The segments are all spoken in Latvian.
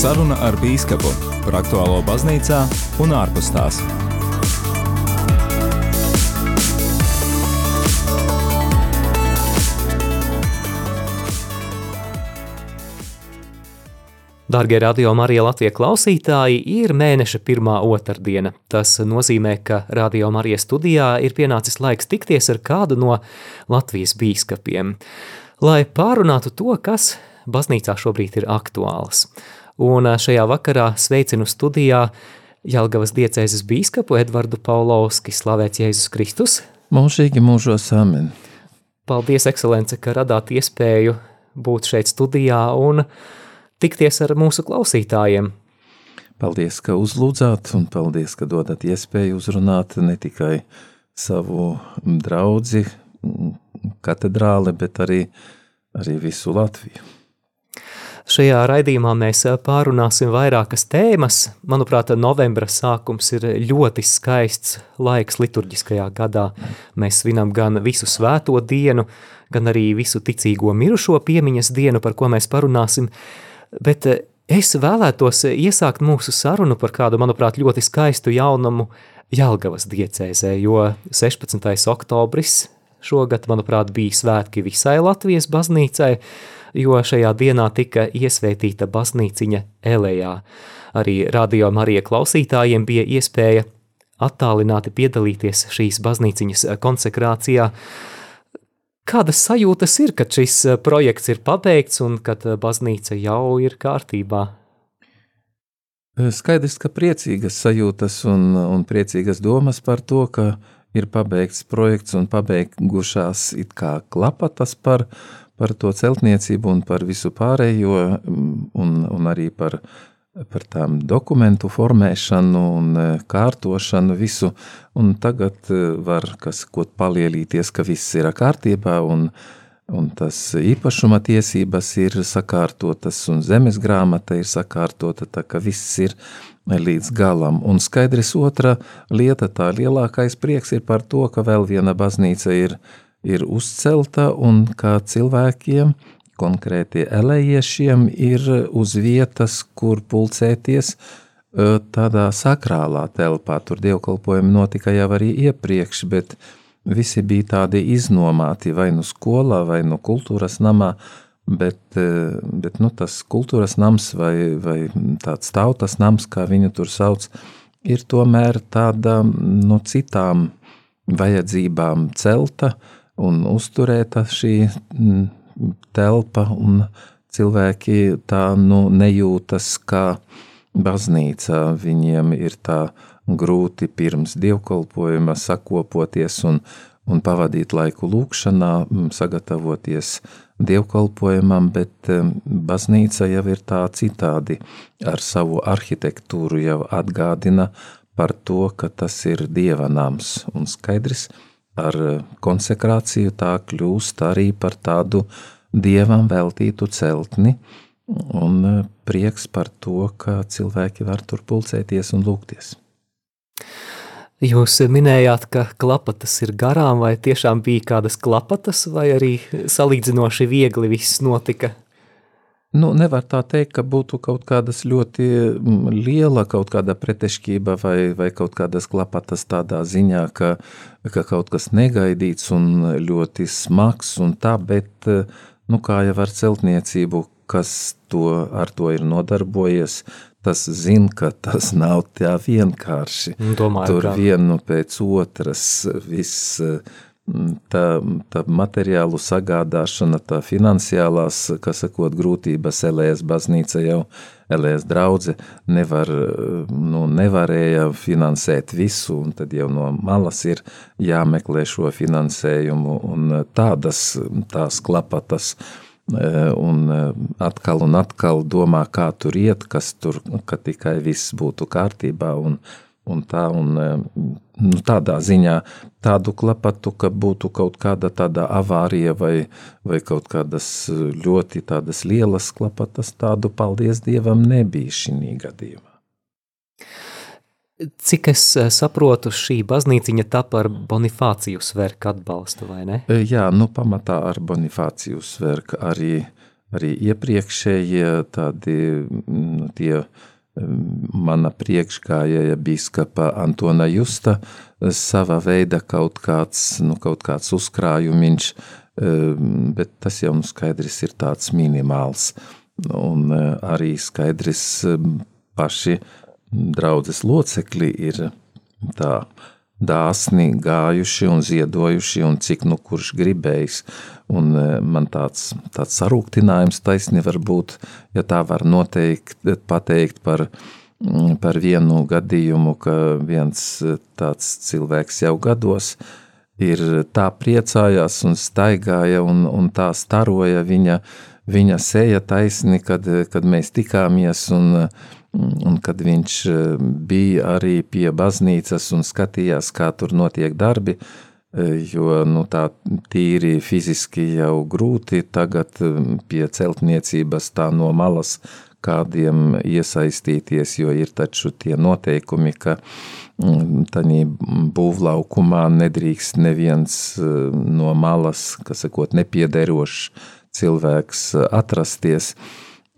Saruna ar bīskapu par aktuālo baznīcā un ārpus tās. Dārgie radio Marija Latvijas klausītāji, ir mēneša pirmā otrdiena. Tas nozīmē, ka radio Marija studijā ir pienācis laiks tikties ar kādu no Latvijas bīskapiem, lai pārunātu to, kas baznīcā šobrīd ir aktuāls. Un šajā vakarā sveicinu studijā Jelgavas diecēzes bīskapu Edvardu Paulovski, slavēts Jēzus Kristus. Mūžīgi mūžos amen. Paldies, ekscelence, ka radāt iespēju būt šeit studijā un tikties ar mūsu klausītājiem. Paldies, ka uzlūdzāt, un paldies, ka dodat iespēju uzrunāt ne tikai savu draugu katedrāli, bet arī, arī visu Latviju. Šajā raidījumā mēs pārunāsim vairākas tēmas. Manuprāt, novembra sākums ir ļoti skaists laiks liturģiskajā gadā. Mēs svinam gan visu svēto dienu, gan arī visu ticīgo mirušo piemiņas dienu, par ko mēs parunāsim bet es vēlētos iesākt mūsu sarunu par kādu, manuprāt, ļoti skaistu jaunumu Jelgavas diecēzē, jo 16. oktobris šogad, manuprāt, bija svētki visai Latvijas baznīcai, jo šajā dienā tika iesvētīta baznīciņa Elejā. Arī radio Marija klausītājiem bija iespēja attālināti piedalīties šīs baznīciņas konsekrācijā, Kādas sajūtas ir, kad šis eh, projekts ir pabeigts un kad eh, baznīca jau ir kārtībā? Eh, skaidrs, ka priecīgas sajūtas un, un priecīgas domas par to, ka ir pabeigts projekts un pabeigušās it kā klapatas par, par to celtniecību un par visu pārējo mm, un, un arī par par tām dokumentu formēšanu un e, kārtošanu visu, un tagad e, var, kas kaut palielīties, ka viss ir kārtībā un, un tas īpašuma tiesības ir sakārtotas un zemes grāmata ir sakārtota, tā ka viss ir līdz galam. Un skaidrs otra lieta, tā lielākais prieks ir par to, ka vēl viena baznīca ir, ir uzcelta un kā cilvēkiem – konkrēti elejiešiem ir uz vietas, kur pulcēties tādā sakrālā telpā. Tur dievkalpojumi notika jau arī iepriekš, bet visi bija tādi iznomāti vai nu skolā, vai nu kultūras namā, bet, bet nu, tas kultūras nams vai, vai tāds tautas nams, kā viņu tur sauc, ir tomēr tāda no nu, citām vajadzībām celta un uzturēta šī telpa, un cilvēki tā nu, nejūtas kā baznīca. Viņiem ir tā grūti pirms dievkalpojuma sakopoties un, un pavadīt laiku lūkšanā, sagatavoties dievkalpojumam, bet baznīca jau ir tā citādi ar savu arhitektūru jau atgādina par to, ka tas ir dievanāms un skaidrs, ar konsekrāciju tā kļūst arī par tādu dievam veltītu celtni, un e, prieks par to, ka cilvēki var tur pulcēties un lūgties. Jūs minējāt, ka klapatas ir garām, vai tiešām bija kādas klapatas, vai arī salīdzinoši viegli viss notika? Nu, nevar tā teikt, ka būtu kaut kādas ļoti liela kaut kāda pretešķība vai, vai kaut kādas klapatas tādā ziņā, ka, ka kaut kas negaidīts un ļoti smags un tā, bet nu, kā jau ar celtniecību, kas to, ar to ir nodarbojies, tas zina, ka tas nav tā vienkārši. Nu, domāju, Tur ka... vienu pēc otras viss tā, tā materiālu sagādāšana, tā finansiālās, kas sakot, grūtības Elējas baznīca jau, Elējas draudze nevar, nu, nevarēja finansēt visu, un tad jau no malas ir jāmeklē šo finansējumu, un tādas tās klapatas, un atkal un atkal domā, kā tur iet, kas tur, ka tikai viss būtu kārtībā, un, un tā, un nu, tādā ziņā tādu klapatu, ka būtu kaut kāda tāda avārija vai, vai kaut kādas ļoti tādas lielas klapatas, tādu paldies Dievam nebija šī gadījumā. Cik es eh, saprotu, šī baznīciņa tapa ar Bonifāciju sverku atbalstu, vai ne? Jā, nu pamatā ar Bonifāciju sverku arī arī iepriekšējie tādi nu, tie mana priekšgājēja biskapa Antona Justa sava veida kaut kāds, nu, kaut kāds uzkrājumiņš, bet tas jau nu skaidrs ir tāds minimāls. Un arī skaidrs paši draudzes locekļi ir tā dāsni gājuši un ziedojuši, un cik nu kurš gribējis. Un e, man tāds, tāds sarūktinājums taisni var būt, ja tā var noteikt, pateikt par, mm, par vienu gadījumu, ka viens e, tāds cilvēks jau gados ir tā priecājās un staigāja un, un tā staroja viņa, viņa seja taisni, kad, kad mēs tikāmies un uh, Un kad viņš e, bija arī pie baznīcas un skatījās, kā tur notiek darbi, e, jo nu, tā tīri fiziski jau grūti tagad e, pie celtniecības tā no malas kādiem iesaistīties, jo ir taču tie noteikumi, ka mm, tādā būvlaukumā nedrīkst neviens no malas, kas sakot, nepiederošs cilvēks atrasties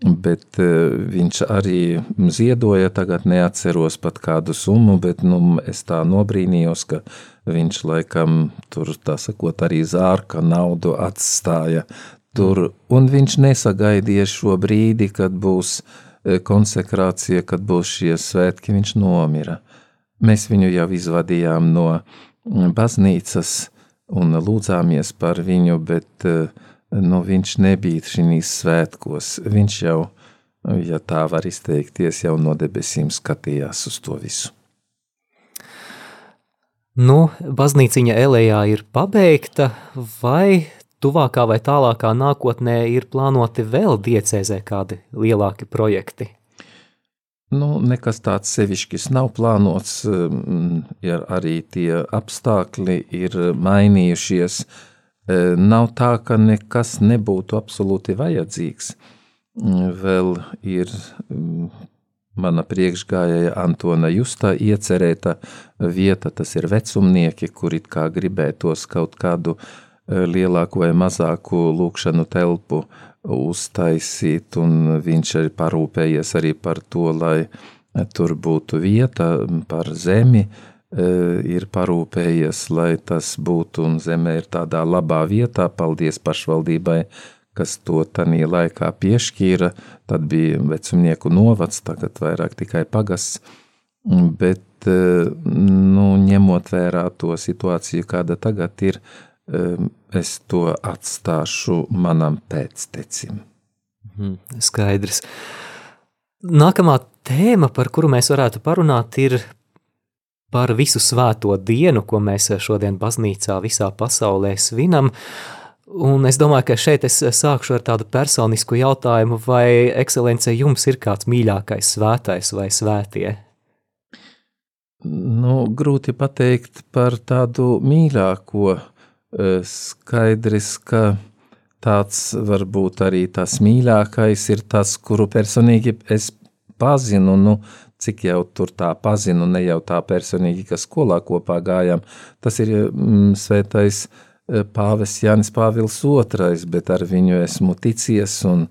bet eh, viņš arī ziedoja, tagad neatceros pat kādu summu, bet nu, es tā nobrīnījos, ka viņš laikam tur, tā sakot, arī zārka naudu atstāja tur, un viņš nesagaidīja šo brīdi, kad būs eh, konsekrācija, kad būs šie svētki, viņš nomira. Mēs viņu jau izvadījām no mm, baznīcas un lūdzāmies par viņu, bet uh, nu, viņš nebija šīs svētkos. Viņš jau, ja tā var izteikties, jau no debesīm skatījās uz to visu. Nu, baznīciņa Elējā ir pabeigta, vai tuvākā vai tālākā nākotnē ir plānoti vēl diecēzē kādi lielāki projekti? Nu, nekas tāds sevišķis nav plānots, ja arī tie apstākļi ir mainījušies, uh, Nav tā, ka nekas nebūtu absolūti vajadzīgs. Vēl ir mana priekšgājēja Antona Justā iecerēta vieta, tas ir vecumnieki, kuri kā gribētos kaut kādu lielāku vai mazāku lūkšanu telpu uztaisīt, un viņš arī parūpējies arī par to, lai tur būtu vieta par zemi, Eh, ir parūpējies, lai tas būtu un zemē ir tādā labā vietā. Paldies pašvaldībai, kas to tanī laikā piešķīra. Tad bija vecumnieku novads, tagad vairāk tikai pagasts. Bet, eh, nu, ņemot vērā to situāciju, kāda tagad ir, eh, es to atstāšu manam pēctecim. Mhm, skaidrs. Nākamā tēma, par kuru mēs varētu parunāt, ir par visu svēto dienu, ko mēs šodien baznīcā visā pasaulē svinam. Un es domāju, ka šeit es sākšu ar tādu personisku jautājumu, vai ekscelence jums ir kāds mīļākais svētais vai svētie? Nu, grūti pateikt par tādu mīļāko. Skaidrs, ka tāds varbūt arī tas mīļākais ir tas, kuru personīgi es pazinu. Nu, cik jau tur tā pazinu, ne jau tā personīgi, ka skolā kopā gājām. Tas ir mm, svētais e, pāvis Jānis Pāvils II, bet ar viņu esmu ticies un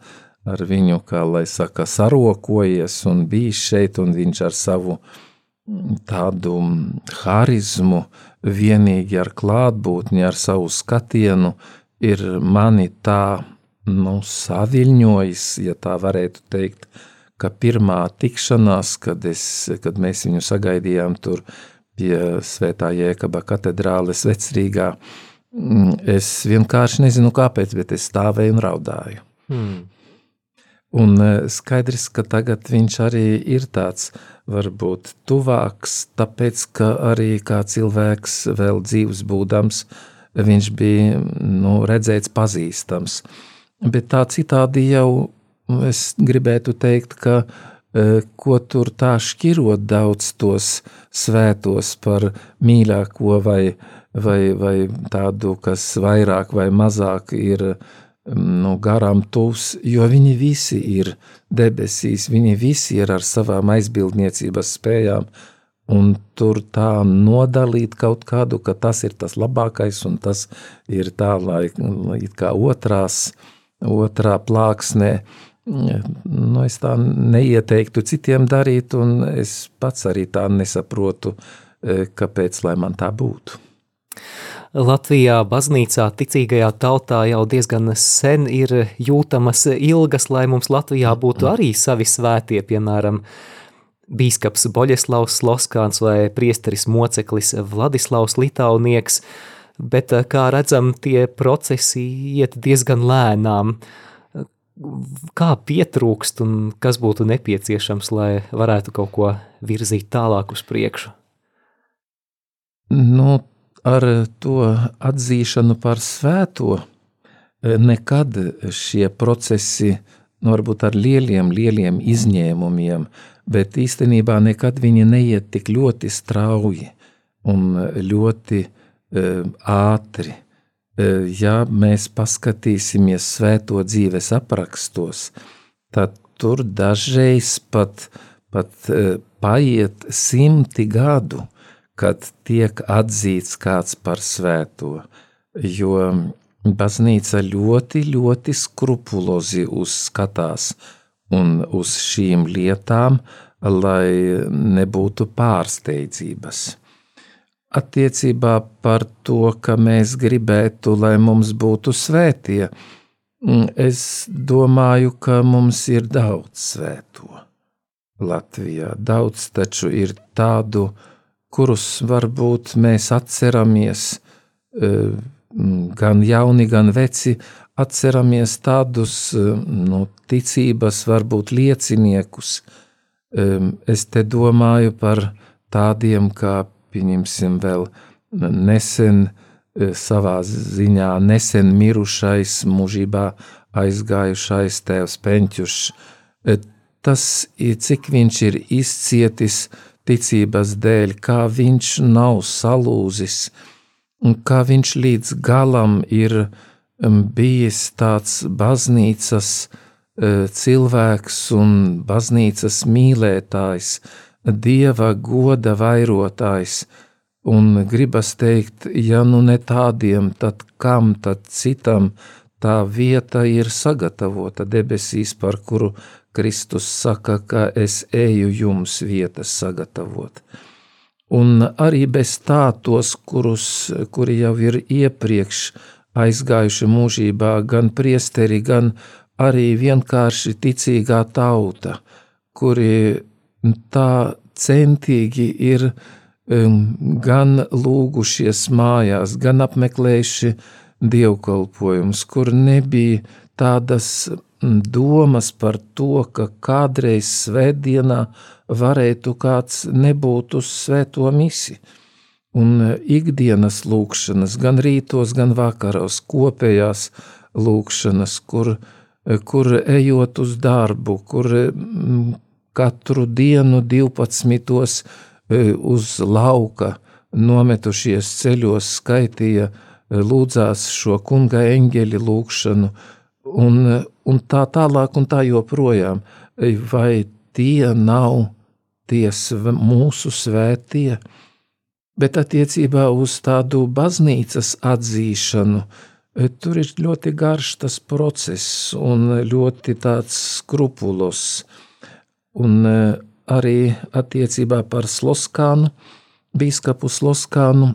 ar viņu, kā lai saka, sarokojies un bijis šeit, un viņš ar savu mm, tādu harizmu, vienīgi ar klātbūtni, ar savu skatienu, ir mani tā, nu, saviļņojis, ja tā varētu teikt, ka pirmā tikšanās, kad, es, kad mēs viņu sagaidījām tur pie Svētā Jēkaba katedrāles vecrīgā, mm, es vienkārši nezinu kāpēc, bet es stāvēju un raudāju. Hmm. Un e, skaidrs, ka tagad viņš arī ir tāds varbūt tuvāks, tāpēc, ka arī kā cilvēks vēl dzīvs būdams, viņš bija nu, redzēts pazīstams. Bet tā citādi jau es gribētu teikt, ka e, ko tur tā šķirot daudz tos svētos par mīļāko vai, vai, vai tādu, kas vairāk vai mazāk ir nu, garām tuvs, jo viņi visi ir debesīs, viņi visi ir ar savām aizbildniecības spējām, un tur tā nodalīt kaut kādu, ka tas ir tas labākais un tas ir tā, lai, lai kā otrās, otrā plāksnē. Nu, es tā neieteiktu citiem darīt, un es pats arī tā nesaprotu, kāpēc lai man tā būtu. Latvijā baznīcā ticīgajā tautā jau diezgan sen ir jūtamas ilgas, lai mums Latvijā būtu arī savi svētie, piemēram, bīskaps Boļeslavs Loskāns vai priesteris moceklis Vladislavs Litaunieks, bet, kā redzam, tie procesi iet diezgan lēnām. Kā pietrūkst un kas būtu nepieciešams, lai varētu kaut ko virzīt tālāk uz priekšu? Nu, ar to atzīšanu par svēto e, nekad šie procesi, nu, varbūt ar lieliem, lieliem izņēmumiem, bet īstenībā nekad viņi neiet tik ļoti strauji un ļoti uh, ātri. Uh, ja mēs paskatīsimies svēto dzīves aprakstos, tad tur dažreiz pat, pat uh, paiet simti gadu, kad tiek atzīts kāds par svēto, jo baznīca ļoti, ļoti skrupulozi uzskatās un uz šīm lietām, lai nebūtu pārsteidzības. Attiecībā par to, ka mēs gribētu, lai mums būtu svētie, es domāju, ka mums ir daudz svēto. Latvijā daudz taču ir tādu, kurus varbūt mēs atceramies, e, gan jauni, gan veci, atceramies tādus e, no ticības, varbūt lieciniekus. E, es te domāju par tādiem, kā, pieņemsim, vēl nesen savā ziņā nesen mirušais, mūžībā aizgājušais tēvs Peņķušs. Tas, cik viņš ir izcietis, ticības dēļ, kā viņš nav salūzis, un kā viņš līdz galam ir bijis tāds baznīcas uh, cilvēks un baznīcas mīlētājs, dieva goda vairotājs. Un gribas teikt, ja nu ne tādiem, tad kam tad citam tā vieta ir sagatavota debesīs, par kuru Kristus saka, ka es eju jums vietas sagatavot. Un arī bez tā tos, kurus, kuri jau ir iepriekš aizgājuši mūžībā, gan priesteri, gan arī vienkārši ticīgā tauta, kuri tā centīgi ir um, gan lūgušies mājās, gan apmeklējuši dievkalpojumus, kur nebija tādas domas par to, ka kādreiz svētdienā varētu kāds nebūt uz svēto misi. Un e, ikdienas lūkšanas, gan rītos, gan vakaros, kopējās lūkšanas, kur, e, kur ejot uz darbu, kur e, katru dienu 12. uz lauka nometušies ceļos, skaitīja, lūdzās šo kunga eņģeļa lūkšanu, un, un tā tālāk, un tā joprojām. Vai tie nav tie mūsu svētie? Bet attiecībā uz tādu baznīcas atzīšanu, e, tur ir ļoti garš tas process un ļoti skrupulos. Un e, arī attiecībā par Sloskānu, bīskapu Sloskānu,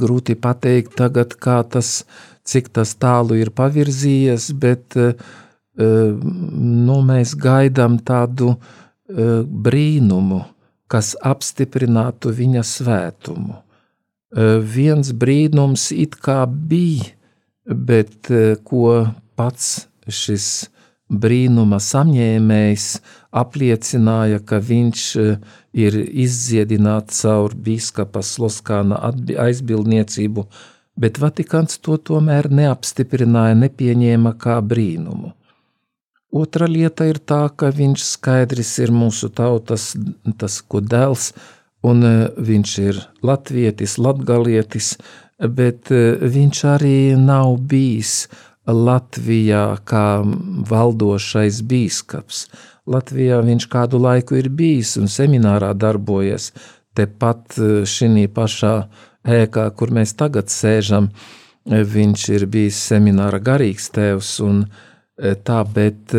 grūti pateikt tagad, kā tas cik tas tālu ir pavirzījies, bet eh, nu, mēs gaidām tādu brīnumu, kas apstiprinātu viņa svētumu. Viens brīnums it kā bija, bet ko pats šis brīnuma samņēmējs apliecināja, ka viņš ir izdziedināts caur bīskapa Sloskāna aizbildniecību bet Vatikāns to tomēr neapstiprināja, nepieņēma kā brīnumu. Otra lieta ir tā, ka viņš skaidrs ir mūsu tautas tas, ko dēls, un e, viņš ir latvietis, latgalietis, bet e, viņš arī nav bijis Latvijā kā valdošais bīskaps. Latvijā viņš kādu laiku ir bijis un seminārā darbojies, tepat e, šī pašā ēkā, kur mēs tagad sēžam, viņš ir bijis semināra garīgs tēvs un tā, bet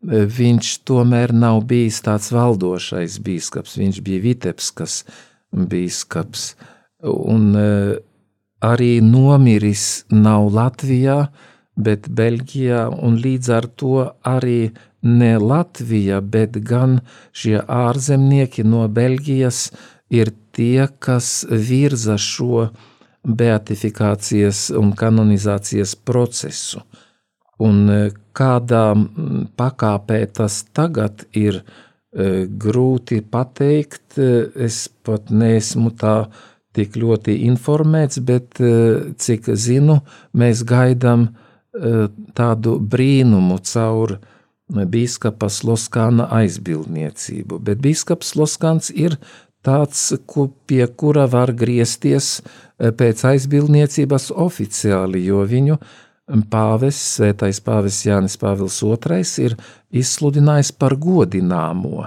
viņš tomēr nav bijis tāds valdošais bīskaps, viņš bija Vitebskas bīskaps, un arī nomiris nav Latvijā, bet Beļģijā, un līdz ar to arī ne Latvija, bet gan šie ārzemnieki no Beļģijas ir tie, kas virza šo beatifikācijas un kanonizācijas procesu. Un e, kādā pakāpē tas tagad ir, e, grūti pateikt. E, es pat neesmu tā tik ļoti informēts, bet cik zinu, mēs gaidām tādu brīnumu caur bīskapa Sloskāna aizbildniecību. Bet bīskaps Sloskāns ir tāds, pie kura var griezties pēc aizbildniecības oficiāli, jo viņu pāvests, svētais pāvests Jānis Pāvils II ir izsludinājis par godināmo.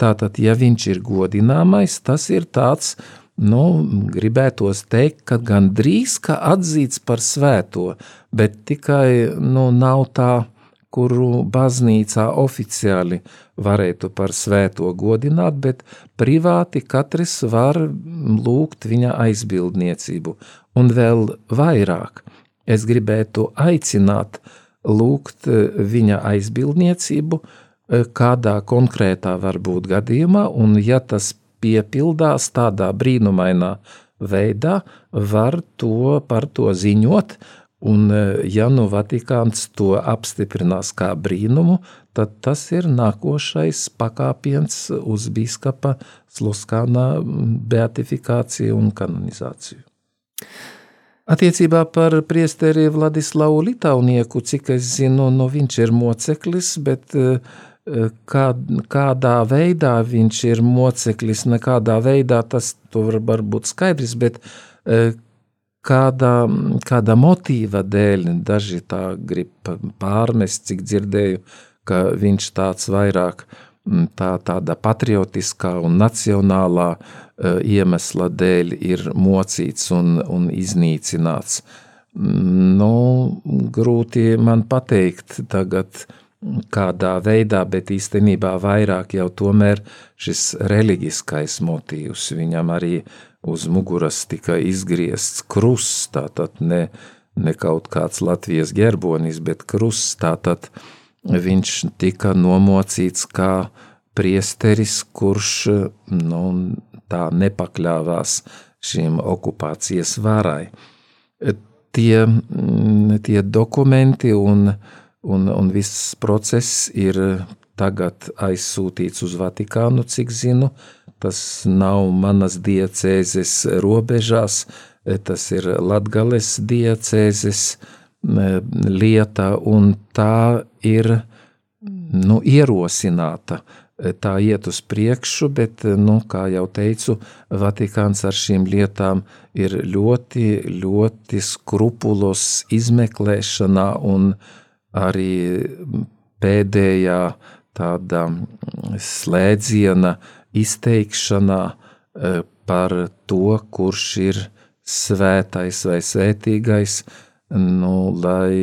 Tātad, ja viņš ir godināmais, tas ir tāds, nu, gribētos teikt, ka gandrīz kā atzīts par svēto, bet tikai, nu, nav tā, kuru baznīcā oficiāli varētu par svēto godināt, bet privāti katrs var lūgt viņa aizbildniecību. Un vēl vairāk, es gribētu aicināt lūgt viņa aizbildniecību kādā konkrētā varbūt gadījumā, un ja tas piepildās tādā brīnumainā veidā, var to par to ziņot, Un, e, ja nu Vatikāns to apstiprinās kā brīnumu, tad tas ir nākošais pakāpiens uz biskupa Sluskāna beatifikāciju un kanonizāciju. Attiecībā par priesteri Vladislavu Litaunieku, cik es zinu, nu viņš ir moceklis, bet e, e, kā, kādā veidā viņš ir moceklis, nekādā veidā tas var būt skaidrs, bet kāda, kāda motīva dēļ daži tā grib pārmest, cik dzirdēju, ka viņš tāds vairāk tā, tāda patriotiskā un nacionālā uh, iemesla dēļ ir mocīts un, un iznīcināts. Nu, grūti man pateikt tagad, kādā veidā, bet īstenībā vairāk jau tomēr šis reliģiskais motīvs viņam arī uh, uz muguras tika izgriezts krusts, tātad ne, ne kaut kāds Latvijas gerbonis, bet krusts, tātad viņš tika nomocīts kā priesteris, kurš nu, tā nepakļāvās šīm okupācijas varai. Tie, tie dokumenti un, un, un viss process ir tagad aizsūtīts uz Vatikānu, cik zinu, tas nav manas diecēzes robežās, tas ir Latgales diecēzes lieta, un tā ir nu, ierosināta. Tā iet uz priekšu, bet, nu, kā jau teicu, Vatikāns ar šīm lietām ir ļoti, ļoti skrupulos izmeklēšanā un arī pēdējā tāda slēdziena izteikšanā e, par to, kurš ir svētais vai svētīgais, nu, lai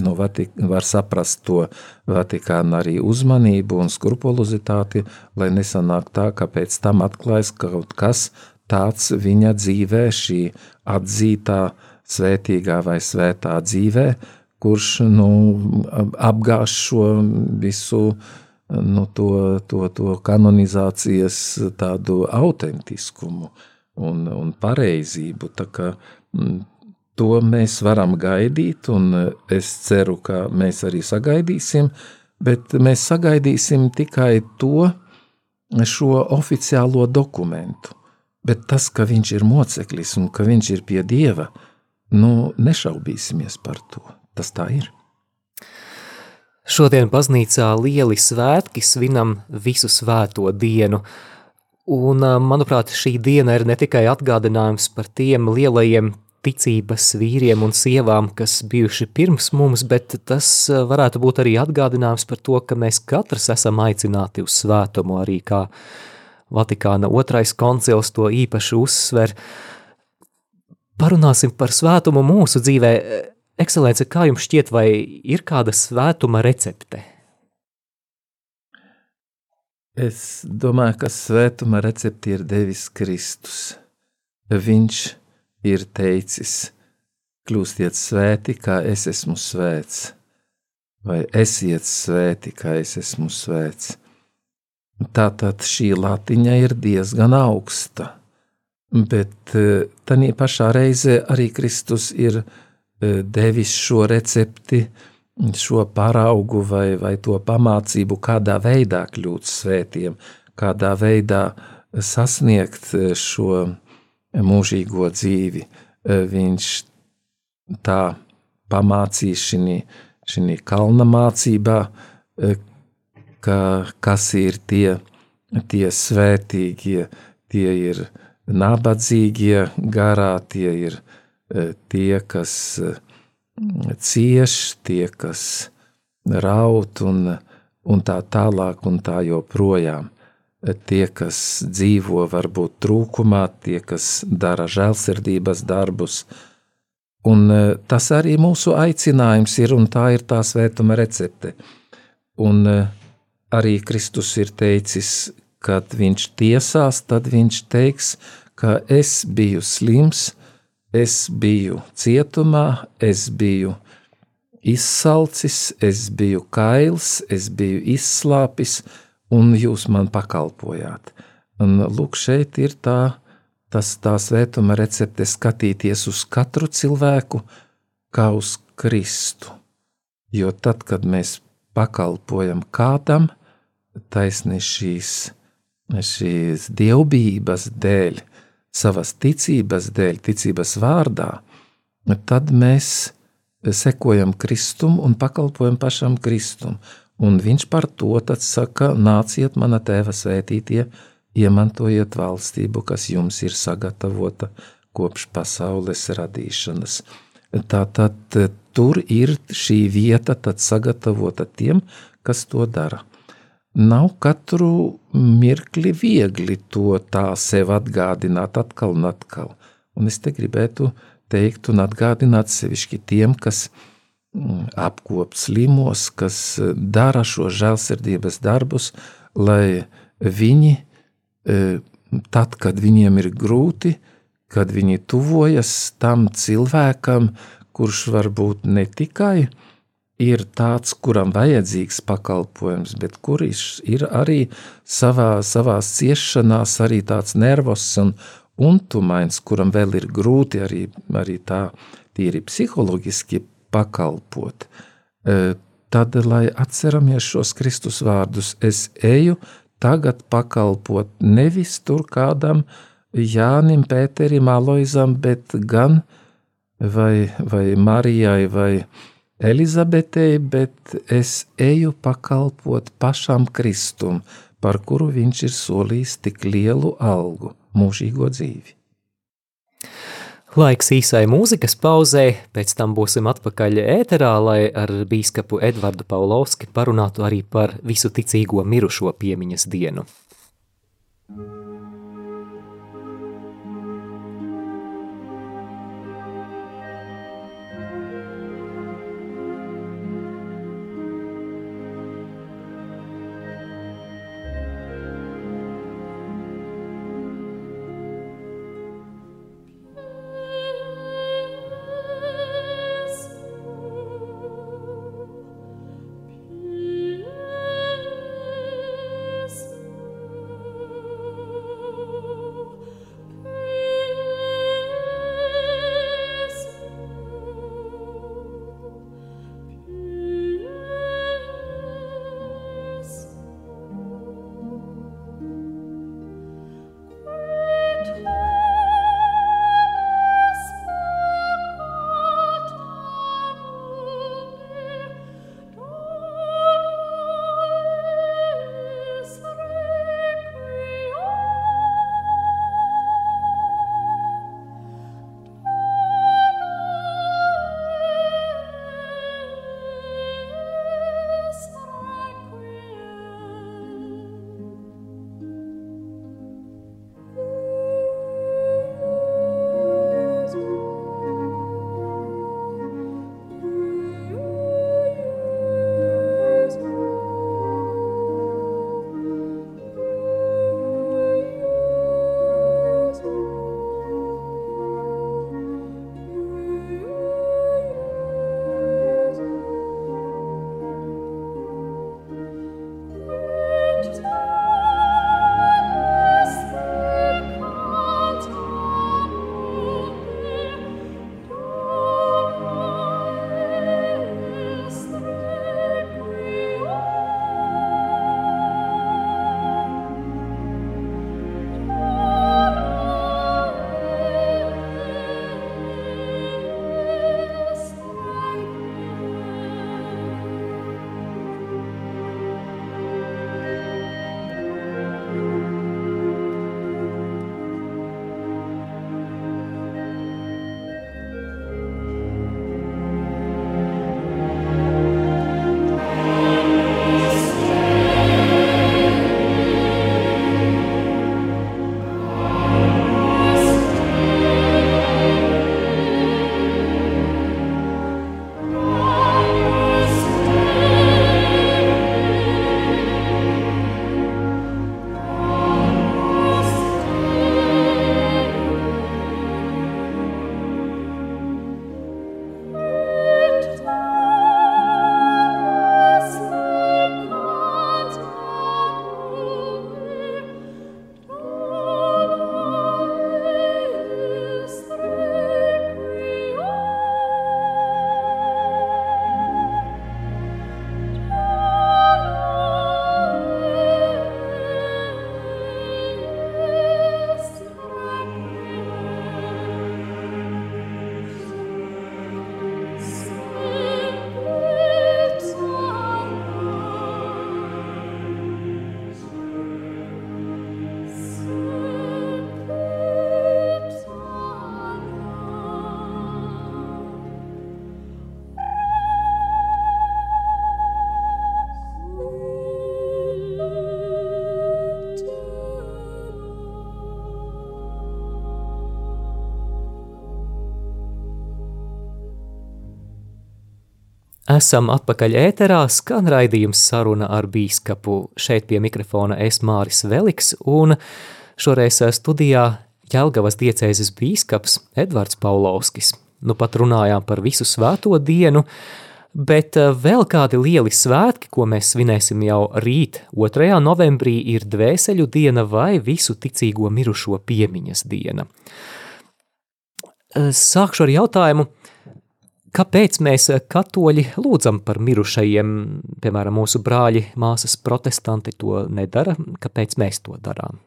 nu, Vatik var saprast to Vatikāna arī uzmanību un skrupulozitāti, lai nesanāk tā, ka pēc tam atklājas kaut kas tāds viņa dzīvē, šī atzītā svētīgā vai svētā dzīvē, kurš nu, apgāž šo visu nu, to, to, to kanonizācijas tādu autentiskumu un, un pareizību. Kā, to mēs varam gaidīt, un es ceru, ka mēs arī sagaidīsim, bet mēs sagaidīsim tikai to, šo oficiālo dokumentu. Bet tas, ka viņš ir moceklis un ka viņš ir pie dieva, nu, nešaubīsimies par to. Tas tā ir. Šodien baznīcā lieli svētki svinam visu svēto dienu, un, manuprāt, šī diena ir ne tikai atgādinājums par tiem lielajiem ticības vīriem un sievām, kas bijuši pirms mums, bet tas varētu būt arī atgādinājums par to, ka mēs katrs esam aicināti uz svētumu, arī kā Vatikāna otrais koncils to īpaši uzsver, parunāsim par svētumu mūsu dzīvē. Ekscelence, kā jums šķiet, vai ir kāda svētuma recepte? Es domāju, ka svētuma recepti ir devis Kristus. Viņš ir teicis, kļūstiet svēti, kā es esmu svēts, vai esiet svēti, kā es esmu svēts. Tātad šī latiņa ir diezgan augsta, bet eh, tā pašā reizē arī Kristus ir eh, devis šo recepti, šo paraugu vai, vai to pamācību, kādā veidā kļūt svētiem, kādā veidā sasniegt šo mūžīgo dzīvi. Viņš tā pamācīs šī kalna mācībā, ka, kas ir tie, tie svētīgie, tie ir nabadzīgie garā, tie ir tie, kas cieš, tie, kas raut un, un tā tālāk un tā joprojām. Tie, kas dzīvo varbūt trūkumā, tie, kas dara žēlsirdības darbus, un tas arī mūsu aicinājums ir, un tā ir tā svētuma recepte. Un arī Kristus ir teicis, kad viņš tiesās, tad viņš teiks, ka es biju slims, Es biju cietumā, es biju izsalcis, es biju kails, es biju izslāpis, un jūs man pakalpojāt. Un, lūk, šeit ir tā, tas, tā svētuma recepte skatīties uz katru cilvēku kā uz Kristu. Jo tad, kad mēs pakalpojam kādam, taisni šīs, šīs dievbijības dēļ, savas ticības dēļ, ticības vārdā, tad mēs sekojam Kristum un pakalpojam pašam Kristum. Un viņš par to saka, nāciet mana tēva svētītie, iemantojiet valstību, kas jums ir sagatavota kopš pasaules radīšanas. Tātad tur ir šī vieta sagatavota tiem, kas to dara. Nav katru mirkli viegli to tā sev atgādināt atkal un atkal. Un es te gribētu teikt un atgādināt sevišķi tiem, kas mm, apkop slimos, kas dara šo žēlsirdības darbus, lai viņi, e, tad, kad viņiem ir grūti, kad viņi tuvojas tam cilvēkam, kurš varbūt ne tikai ir tāds, kuram vajadzīgs pakalpojums, bet kurš ir arī savā, savā ciešanās, arī tāds nervos un untumains, kuram vēl ir grūti arī, arī tā tīri psiholoģiski pakalpot. E, tad, lai atceramies šos Kristus vārdus, es eju tagad pakalpot nevis tur kādam Jānim, Pēterim, Aloizam, bet gan vai, vai Marijai vai Marijai, Elizabetei, bet es eju pakalpot pašam Kristum, par kuru viņš ir solījis tik lielu algu, mūžīgo dzīvi. Laiks īsai mūzikas pauzē, pēc tam būsim atpakaļ ēterā, lai ar bīskapu Edvardu Paulovski parunātu arī par visu ticīgo mirušo piemiņas dienu. Esam atpakaļ ēterā, skan raidījums saruna ar bīskapu. Šeit pie mikrofona es Māris Veliks un šoreiz studijā Jelgavas diecēzes bīskaps Edvards Paulovskis. Nu pat runājām par visu svēto dienu, bet eh, vēl kādi lieli svētki, ko mēs svinēsim jau rīt, 2. novembrī, ir dvēseļu diena vai visu ticīgo mirušo piemiņas diena. Eh, sākšu ar jautājumu, Kāpēc mēs eh, katoļi lūdzam par mirušajiem, piemēram, mūsu brāļi, māsas protestanti to nedara? Kāpēc mēs to darām?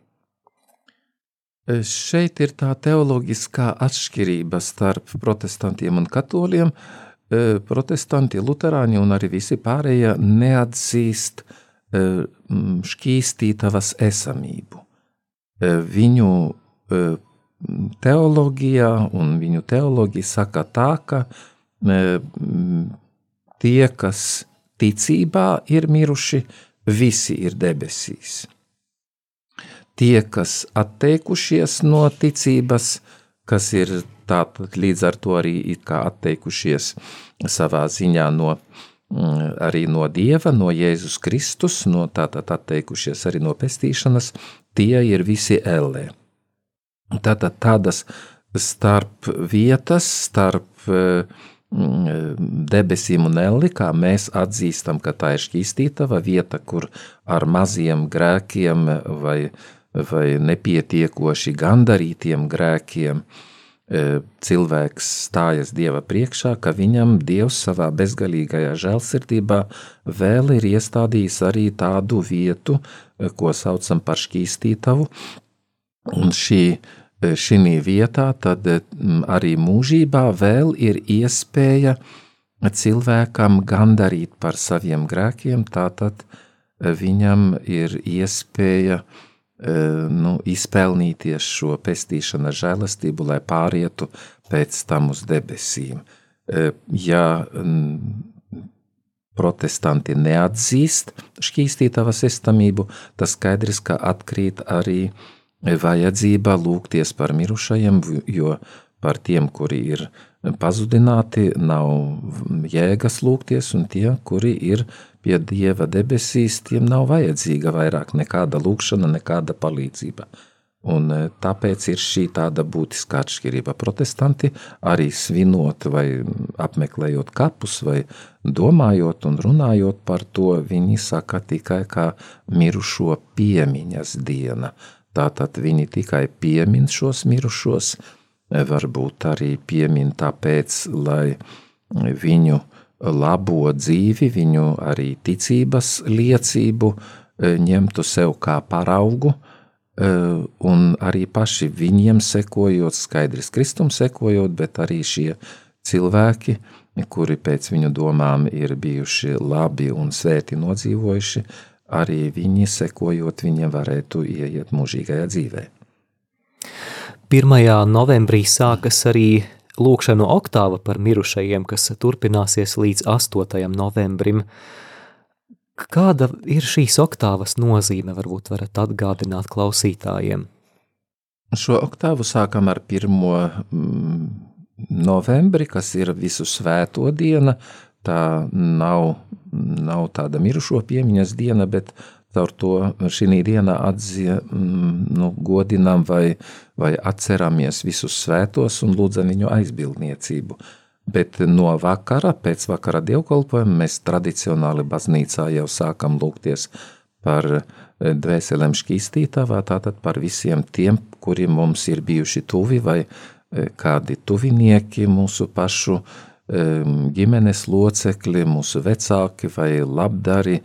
Eh, šeit ir tā teoloģiskā atšķirība starp protestantiem un katoļiem. Eh, protestanti, luterāņi un arī visi pārējie neatzīst šķīstītavas esamību. Viņu teoloģijā un viņu teoloģija saka tā, ka tie, kas ticībā ir miruši, visi ir debesīs. Tie, kas atteikušies no ticības, kas ir tātad līdz ar to arī atteikušies savā ziņā no, arī no Dieva, no Jēzus Kristus, no tātad atteikušies arī no pestīšanas, tie ir visi ellē. Tātad tādas starp vietas, starp uh, Mm, debesīm un elli, kā mēs atzīstam, ka tā ir šķīstītava vieta, kur ar maziem grēkiem vai, vai nepietiekoši gandarītiem grēkiem e, cilvēks stājas Dieva priekšā, ka viņam Dievs savā bezgalīgajā žēlsirdībā vēl ir iestādījis arī tādu vietu, e, ko saucam par šķīstītavu, un šī šī vietā, tad mm, arī mūžībā vēl ir iespēja cilvēkam gandarīt par saviem grēkiem, tātad e, viņam ir iespēja e, nu, izpelnīties šo pestīšanas žēlastību, lai pārietu pēc tam uz debesīm. E, ja protestanti neatzīst šķīstītavas estamību, tas skaidrs, ka atkrīt arī uh, vajadzība lūgties par mirušajiem, jo par tiem, kuri ir pazudināti, nav jēgas lūgties, un tie, kuri ir pie Dieva debesīs, tiem nav vajadzīga vairāk nekāda lūkšana, nekāda palīdzība. Un e, tāpēc ir šī tāda būtiska atšķirība. Protestanti arī svinot vai apmeklējot kapus vai domājot un runājot par to, viņi saka tikai kā mirušo piemiņas diena. Tātad viņi tikai piemin šos mirušos, varbūt arī piemin tāpēc, lai viņu labo dzīvi, viņu arī ticības liecību e, ņemtu sev kā paraugu, e, un arī paši viņiem sekojot, skaidrs kristum sekojot, bet arī šie cilvēki, kuri pēc viņu domām ir bijuši labi un svēti nodzīvojuši, arī viņi, sekojot viņiem, varētu ieiet mūžīgajā dzīvē. 1. novembrī sākas arī lūkšanu oktāva par mirušajiem, kas turpināsies līdz 8. novembrim. Kāda ir šīs oktāvas nozīme, varbūt varat atgādināt klausītājiem? Šo oktāvu sākam ar 1. Mm, novembri, kas ir visu svēto diena, tā nav, nav tāda mirušo piemiņas diena, bet caur to šī dienā atzie, mm, nu, godinām vai, vai atceramies visus svētos un lūdzam viņu aizbildniecību. Bet no vakara, pēc vakara dievkalpojuma, mēs tradicionāli baznīcā jau sākam lūgties par eh, dvēselēm šķīstītavā, tātad par visiem tiem, kuri mums ir bijuši tuvi vai eh, kādi tuvinieki mūsu pašu uh, ģimenes locekļi, mūsu vecāki vai labdari,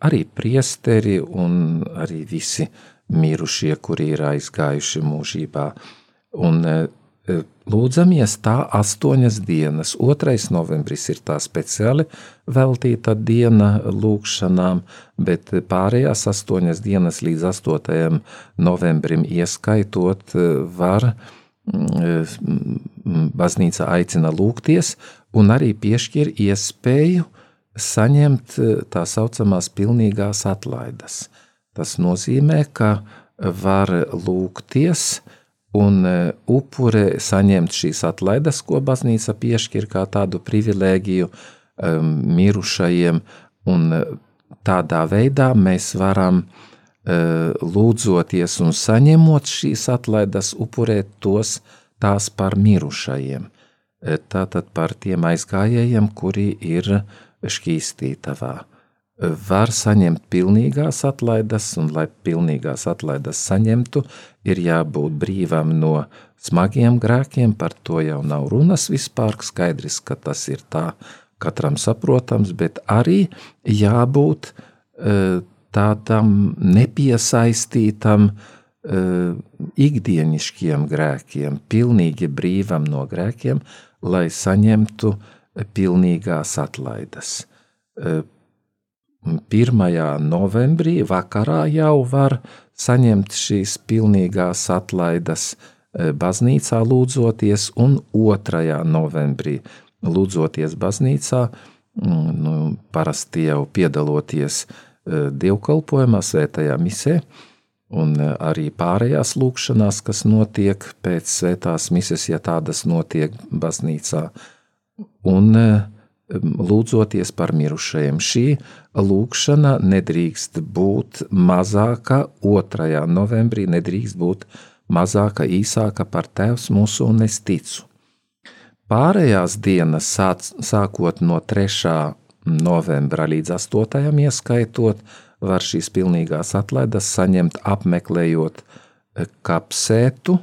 arī priesteri un arī visi mirušie, kuri ir aizgājuši mūžībā. Un e, e, lūdzamies tā astoņas dienas. 2. novembris ir tā speciāli veltīta diena lūkšanām, bet pārējās astoņas dienas līdz 8. novembrim ieskaitot e, var baznīca aicina lūgties un arī piešķir iespēju saņemt eh, tā saucamās pilnīgās atlaides. Tas nozīmē, ka var lūgties un eh, upure saņemt šīs atlaides, ko baznīca piešķir kā tādu privilēģiju, um, mirušajiem, un tādā veidā mēs varam lūdzoties un saņemot šīs atlaides, upurēt tos tās par mirušajiem. Tātad par tiem aizgājējiem, kuri ir šķīstītavā var saņemt pilnīgās atlaides, un, lai pilnīgās atlaides saņemtu, ir jābūt brīvam no smagiem grēkiem. Par to jau nav runas vispār. Skaidrs, ka tas ir tā katram saprotams, bet arī jābūt e, tādam nepiesaistītam ikdienišķiem grēkiem, pilnīgi brīvam no grēkiem, lai saņemtu pilnīgās atlaides e, 1. novembrī vakarā jau var saņemt šīs pilnīgās atlaides e, baznīcā lūdzoties, un 2. novembrī lūdzoties baznīcā, mm, nu, parasti jau piedaloties e, dievkalpojumā, svētajā misē, un e, arī pārējās lūkšanās, kas notiek pēc svētās mises, ja tādas notiek baznīcā, un lūdzoties par mirušajiem. Šī lūkšana nedrīkst būt mazāka 2. novembrī, nedrīkst būt mazāka, īsāka par Tēvs mūsu un es ticu. Pārējās dienas, sāc, sākot no 3. novembra līdz 8. ieskaitot, var šīs pilnīgās atlaides saņemt apmeklējot kapsētu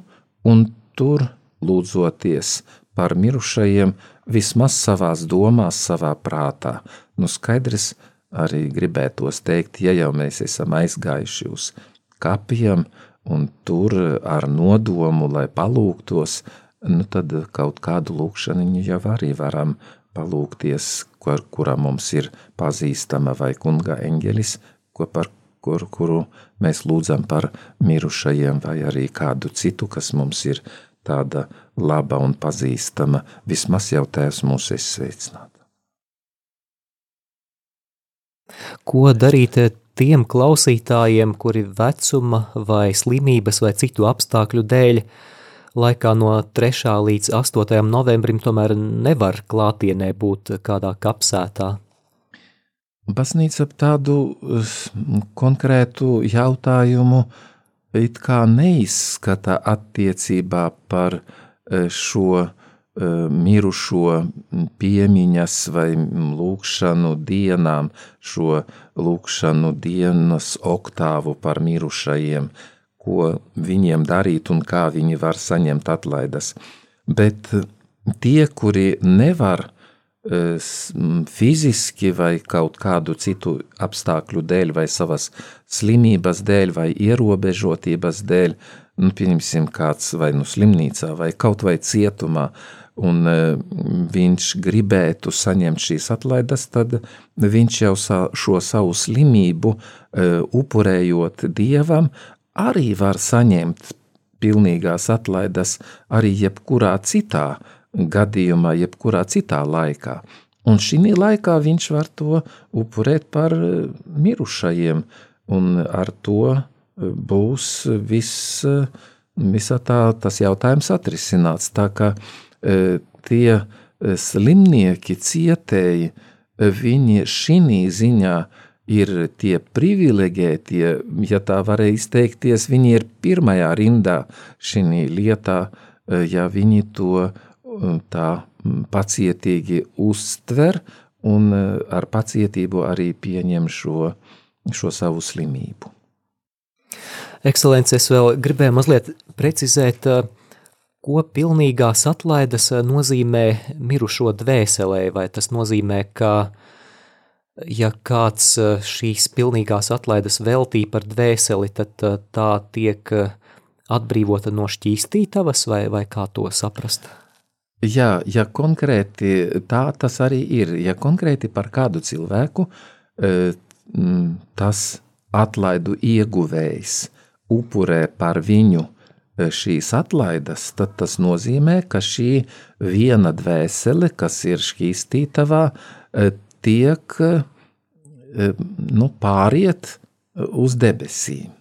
un tur lūdzoties par mirušajiem, vismaz savās domās, savā prātā. Nu, skaidrs, arī gribētos teikt, ja jau mēs esam aizgājuši uz kapiem un tur ar nodomu, lai palūgtos, nu tad kaut kādu lūkšanu jau arī varam palūgties, kur, kura mums ir pazīstama vai kunga eņģelis, ko par kur, kuru mēs lūdzam par mirušajiem, vai arī kādu citu, kas mums ir tāda laba un pazīstama, vismaz jau tēvs mūs ir sveicināts. Ko darīt tiem klausītājiem, kuri vecuma vai slimības vai citu apstākļu dēļ laikā no 3. līdz 8. novembrim tomēr nevar klātienē būt kādā kapsētā? Baznīca tādu konkrētu jautājumu uh, it kā neizskata attiecībā par e, šo e, mirušo piemiņas vai lūkšanu dienām, šo lūkšanu dienas oktāvu par mirušajiem, ko viņiem darīt un kā viņi var saņemt atlaides. Bet tie, kuri nevar fiziski vai kaut kādu citu apstākļu dēļ, vai savas slimības dēļ, vai ierobežotības dēļ, nu, pieņemsim, kāds vai nu slimnīcā, vai kaut vai cietumā, un viņš gribētu saņemt šīs atlaides, tad viņš jau šo savu slimību, upurējot dievam, arī var saņemt pilnīgās atlaides arī jebkurā citā gadījumā, jebkurā citā laikā. Un šī laikā viņš var to upurēt par eh, mirušajiem, un ar to eh, būs viss, eh, visa tā, tas jautājums atrisināts. Tā kā tie slimnieki, cietēji, viņi šī ziņā ir tie privileģētie, ja tā varēja izteikties, viņi ir pirmajā rindā šī lietā, ja viņi to tā pacietīgi uztver un e, ar pacietību arī pieņem šo, šo savu slimību. Ekscelence, es vēl gribēju mazliet precizēt, e, ko pilnīgās atlaides e, nozīmē mirušo dvēselē, vai tas nozīmē, ka ja kāds šīs pilnīgās atlaides veltī par dvēseli, tad tā tiek atbrīvota no šķīstītavas, vai, vai kā to saprast? Jā, ja konkrēti tā tas arī ir. Ja konkrēti par kādu cilvēku e, tas atlaidu ieguvējs upurē par viņu e, šīs atlaides, tad tas nozīmē, ka šī viena dvēsele, kas ir šķīstītavā, e, tiek nu, pāriet uz debesīm.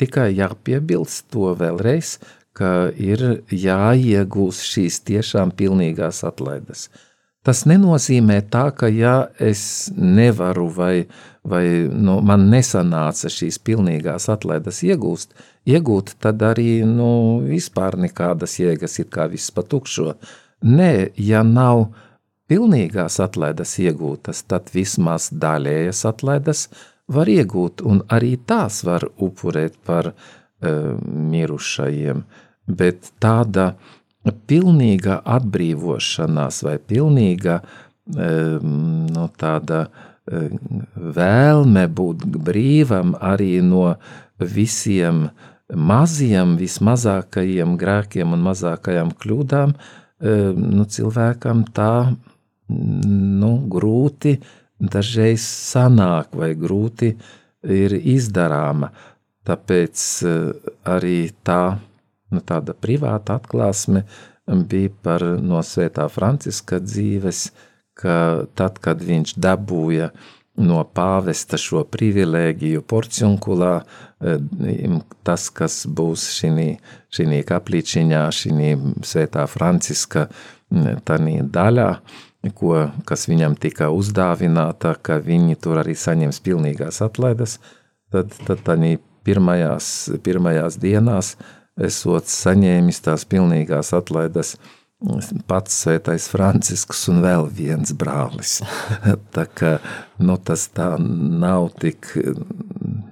Tikai jāpiebilst to vēlreiz, ka ir jāiegūst šīs tiešām pilnīgās atlaides. Tas nenozīmē tā, ka ja es nevaru vai, vai nu, man nesanāca šīs pilnīgās atlaides iegūst, iegūt, tad arī nu, vispār nekādas jēgas ir kā viss pa tukšo. Nē, ja nav pilnīgās atlaides iegūtas, tad vismaz daļējas atlaides var iegūt, un arī tās var upurēt par uh, mirušajiem. Bet tāda pilnīga atbrīvošanās vai pilnīga nu, tāda vēlme būt brīvam arī no visiem maziem, vismazākajiem grēkiem un mazākajām kļūdām, nu, cilvēkam tā nu, grūti dažreiz sanāk vai grūti ir izdarāma. Tāpēc arī tā nu, tāda privāta atklāsme bija par no svētā Franciska dzīves, ka tad, kad viņš dabūja no pāvesta šo privilēģiju porciunkulā, eh, tas, kas būs šī kaplīčiņā, šī svētā Franciska tanī daļā, ko, kas viņam tika uzdāvināta, ka viņi tur arī saņems pilnīgās atlaides, tad, tad tanī pirmajās, pirmajās dienās esot saņēmis tās pilnīgās atlaides pats svētais Francisks un vēl viens brālis. tā kā nu, tas tā nav tik,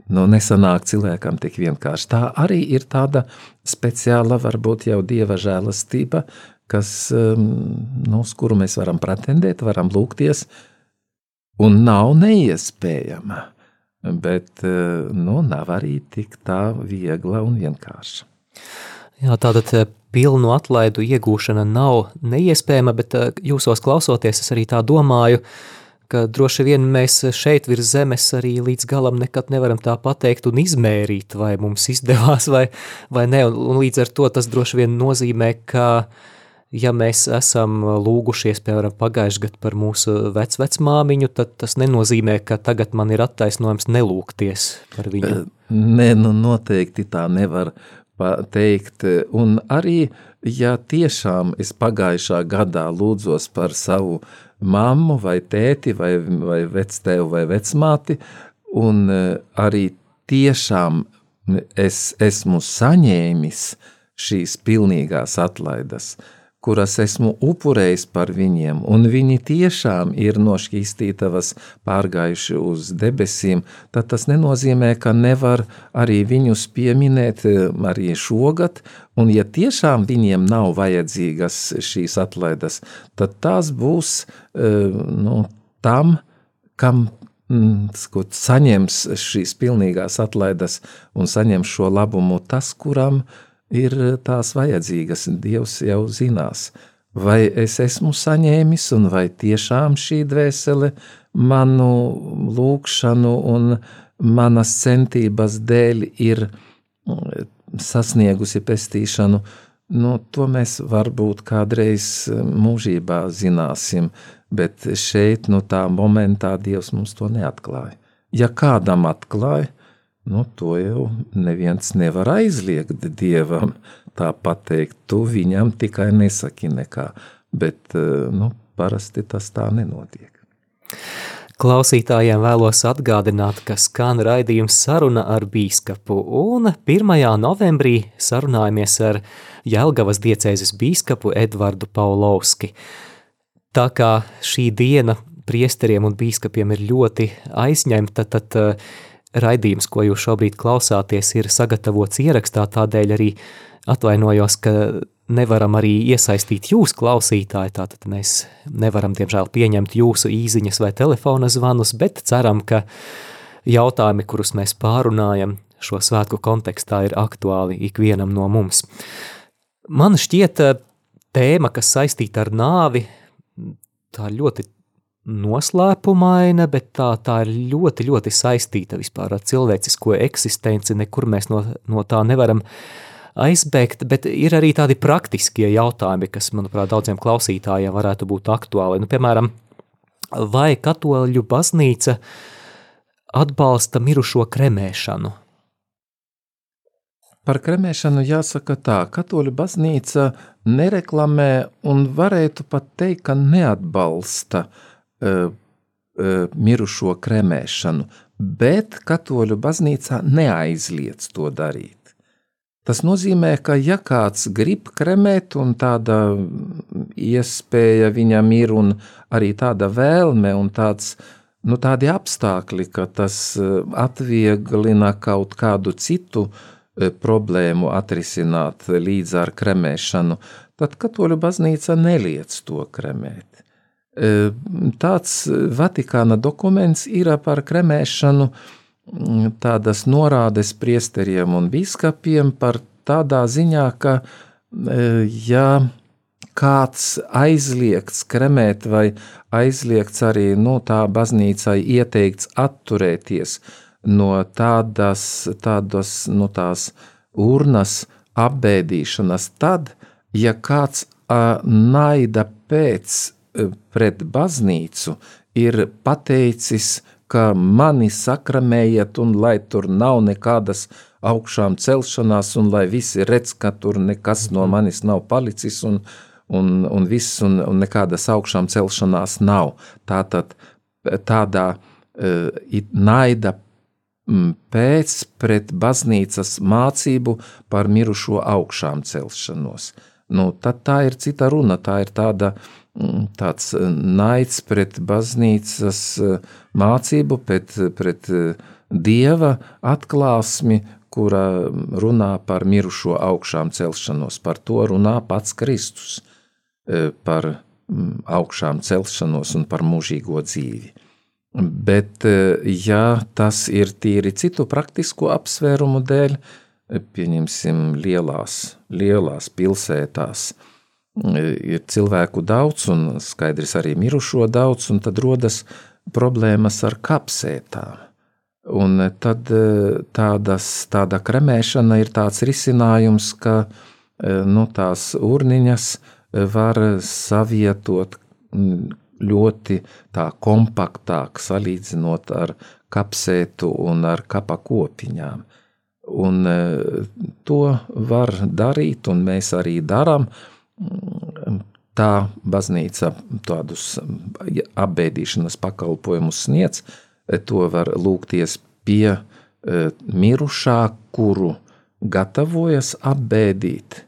nu, nesanāk cilvēkam tik vienkārši. Tā arī ir tāda speciāla, varbūt jau dieva žēlastība, kas, um, nu, uz kuru mēs varam pretendēt, varam lūgties, un nav neiespējama, bet, uh, nu, nav arī tik tā viegla un vienkārša. Jā, tātad eh, pilnu atlaidu iegūšana nav neiespējama, bet eh, jūsos klausoties, es arī tā domāju, ka droši vien mēs šeit virs zemes arī līdz galam nekad nevaram tā pateikt un izmērīt, vai mums izdevās vai, vai ne, un, un līdz ar to tas droši vien nozīmē, ka ja mēs esam lūgušies, piemēram, pagājuši gadu par mūsu vecvecmāmiņu, tad tas nenozīmē, ka tagad man ir attaisnojums nelūgties par viņu. Nē, nu noteikti tā nevar teikt. Un arī, ja tiešām es pagājušā gadā lūdzos par savu mammu vai tēti vai, vai vectēvu vai vecmāti, un e, arī tiešām es esmu saņēmis šīs pilnīgās atlaides, kuras esmu upurējis par viņiem, un viņi tiešām ir no šķīstītavas pārgājuši uz debesīm, tad tas nenozīmē, ka nevar arī viņus pieminēt eh, arī šogad, un ja tiešām viņiem nav vajadzīgas šīs atlaides, tad tās būs eh, nu, tam, kam mm, skot, saņems šīs pilnīgās atlaides un saņems šo labumu tas, kuram ir ir tās vajadzīgas. Dievs jau zinās, vai es esmu saņēmis, un vai tiešām šī dvēsele manu lūgšanu un manas centības dēļ ir mm, sasniegusi pestīšanu. Nu, to mēs varbūt kādreiz mūžībā zināsim, bet šeit, nu, tā momentā Dievs mums to neatklāja. Ja kādam atklāja, nu, to jau neviens nevar aizliegt dievam. Tā pateikt, tu viņam tikai nesaki nekā, bet eh, nu, parasti tas tā nenotiek. Klausītājiem vēlos atgādināt, ka skan raidījums saruna ar bīskapu, un 1. novembrī sarunājamies ar Jelgavas diecēzes bīskapu Edvardu Paulovski. Tā kā šī diena priesteriem un bīskapiem ir ļoti aizņemta, tad uh, raidījums, ko jūs šobrīd klausāties, ir sagatavots ierakstā, tādēļ arī atvainojos, ka nevaram arī iesaistīt jūs klausītāji, tātad mēs nevaram, diemžēl, pieņemt jūsu īziņas vai telefona zvanus, bet ceram, ka jautājumi, kurus mēs pārunājam šo svētku kontekstā, ir aktuāli ikvienam no mums. Man šķiet, tēma, kas saistīta ar nāvi, tā ļoti noslēpumaina, bet tā, tā ir ļoti, ļoti saistīta vispār ar cilvēcisko eksistenci, nekur mēs no, no tā nevaram aizbēgt, bet ir arī tādi praktiskie jautājumi, kas, manuprāt, daudziem klausītājiem varētu būt aktuāli. Nu, piemēram, vai katoļu baznīca atbalsta mirušo kremēšanu? Par kremēšanu jāsaka tā, katoļu baznīca nereklamē un varētu pat teikt, ka neatbalsta uh, mirušo kremēšanu, bet katoļu baznīcā neaizliedz to darīt. Tas nozīmē, ka ja kāds grib kremēt, un tāda iespēja viņam ir, un arī tāda vēlme un tāds, nu, tādi apstākļi, ka tas atvieglina kaut kādu citu problēmu atrisināt līdz ar kremēšanu, tad katoļu baznīca neliec to kremēt. E, tāds Vatikāna dokuments ir par kremēšanu, tādas norādes priesteriem un biskupiem par tādā ziņā, ka e, ja kāds aizliegts kremēt vai aizliegts arī nu, tā baznīcai ieteikts atturēties no tādas, tādas nu, tās urnas apbēdīšanas, tad, ja kāds a, naida pēc pret baznīcu ir pateicis, ka mani sakramējiet, un lai tur nav nekādas augšām celšanās, un lai visi redz, ka tur nekas no mhm. manis nav palicis, un, un, un viss, un, un nekādas augšām celšanās nav. Tātad tādā uh, naida Mm, pēc pret baznīcas mācību par mirušo augšām celšanos. Nu, tad tā ir cita runa, tā ir tāda, mm, tāds eh, naids pret baznīcas eh, mācību, pret, pret eh, dieva atklāsmi, kura runā par mirušo augšām celšanos. Par to runā pats Kristus, par mm, augšām celšanos un par mūžīgo dzīvi. Bet, ja tas ir tīri citu praktisku apsvērumu dēļ, pieņemsim, lielās, lielās pilsētās, ir cilvēku daudz, un skaidrs arī mirušo daudz, un tad rodas problēmas ar kapsētām. Un tad tādas, tāda kremēšana ir tāds risinājums, ka nu, tās urniņas var savietot ļoti tā kompaktāk salīdzinot ar kapsētu un ar kapa kopiņām. Un e, to var darīt, un mēs arī darām. Tā baznīca tādus apbēdīšanas pakalpojumus sniedz, e, to var lūgties pie e, mirušā, kuru gatavojas apbēdīt.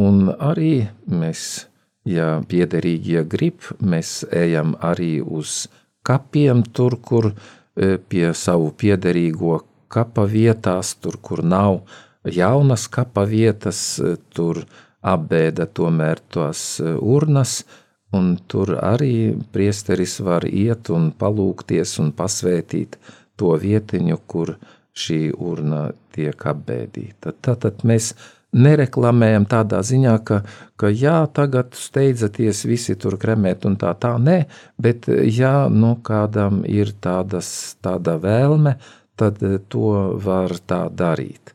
Un arī mēs ja piederīgie grib, mēs ejam arī uz kapiem, tur, kur e, pie savu piederīgo kapa vietās, tur, kur nav jaunas kapa vietas, tur apbēda tomēr tos e, urnas, un tur arī priesteris var iet un palūkties un pasvētīt to vietiņu, kur šī urna tiek apbēdīta. Tātad mēs nereklamējam tādā ziņā, ka, ka jā, tagad steidzaties visi tur kremēt un tā tā, nē, bet ja nu kādam ir tādas, tāda vēlme, tad to var tā darīt.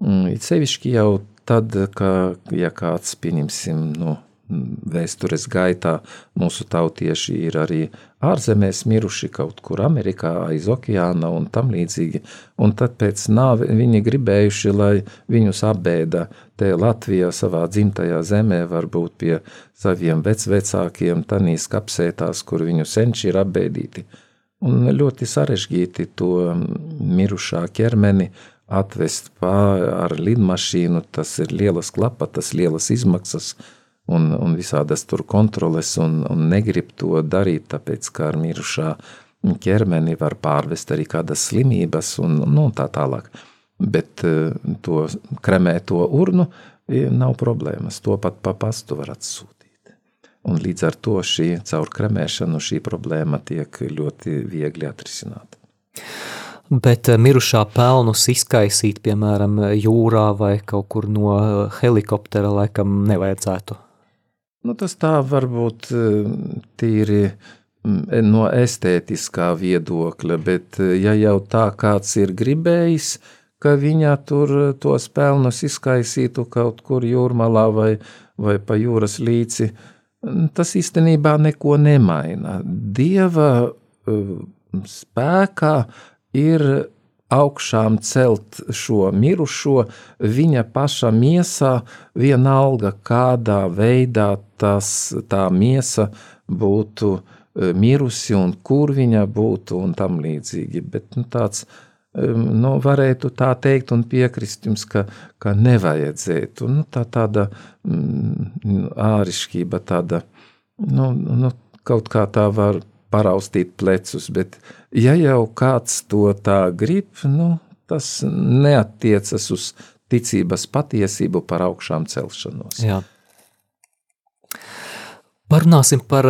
Mm, it sevišķi jau tad, ka, ja kāds, pieņemsim, nu, vēstures gaitā mūsu tautieši ir arī ārzemēs miruši kaut kur Amerikā, aiz okeāna un tam līdzīgi. Un tad pēc nāve viņi gribējuši, lai viņus apbēda te Latvijā savā dzimtajā zemē, varbūt pie saviem vecvecākiem, tanīs kapsētās, kur viņu senči ir apbēdīti. Un ļoti sarežģīti to mirušā ķermeni atvest pār ar lidmašīnu, tas ir lielas klapatas, lielas izmaksas, un, un visādas tur kontroles, un, un negrib to darīt, tāpēc kā ar mirušā ķermeni var pārvest arī kādas slimības un, nu, un tā tālāk. Bet eh, to kremēto urnu nav problēmas, to pat pa pastu var atsūtīt. Un līdz ar to šī caur kremēšanu šī problēma tiek ļoti viegli atrisināta. Bet eh, mirušā pelnus izkaisīt, piemēram, jūrā vai kaut kur no helikoptera, laikam nevajadzētu. Nu, tas tā varbūt eh, tīri mm, no estētiskā viedokļa, bet eh, ja jau tā kāds ir gribējis, ka viņa tur eh, tos pelnus izkaisītu kaut kur jūrmalā vai, vai pa jūras līci, mm, tas īstenībā neko nemaina. Dieva spēkā ir augšām celt šo mirušo viņa paša miesā, vienalga kādā veidā tas, tā miesa būtu e, mirusi un kur viņa būtu un tam līdzīgi. Bet nu, tāds, nu, varētu tā teikt un piekrist jums, ka, ka nevajadzētu. Nu, tā tāda mm, ārišķība, tāda, nu, nu, kaut kā tā var paraustīt plecus, bet ja jau kāds to tā grib, nu, tas neatiecas uz ticības patiesību par augšām celšanos. Jā. Parunāsim par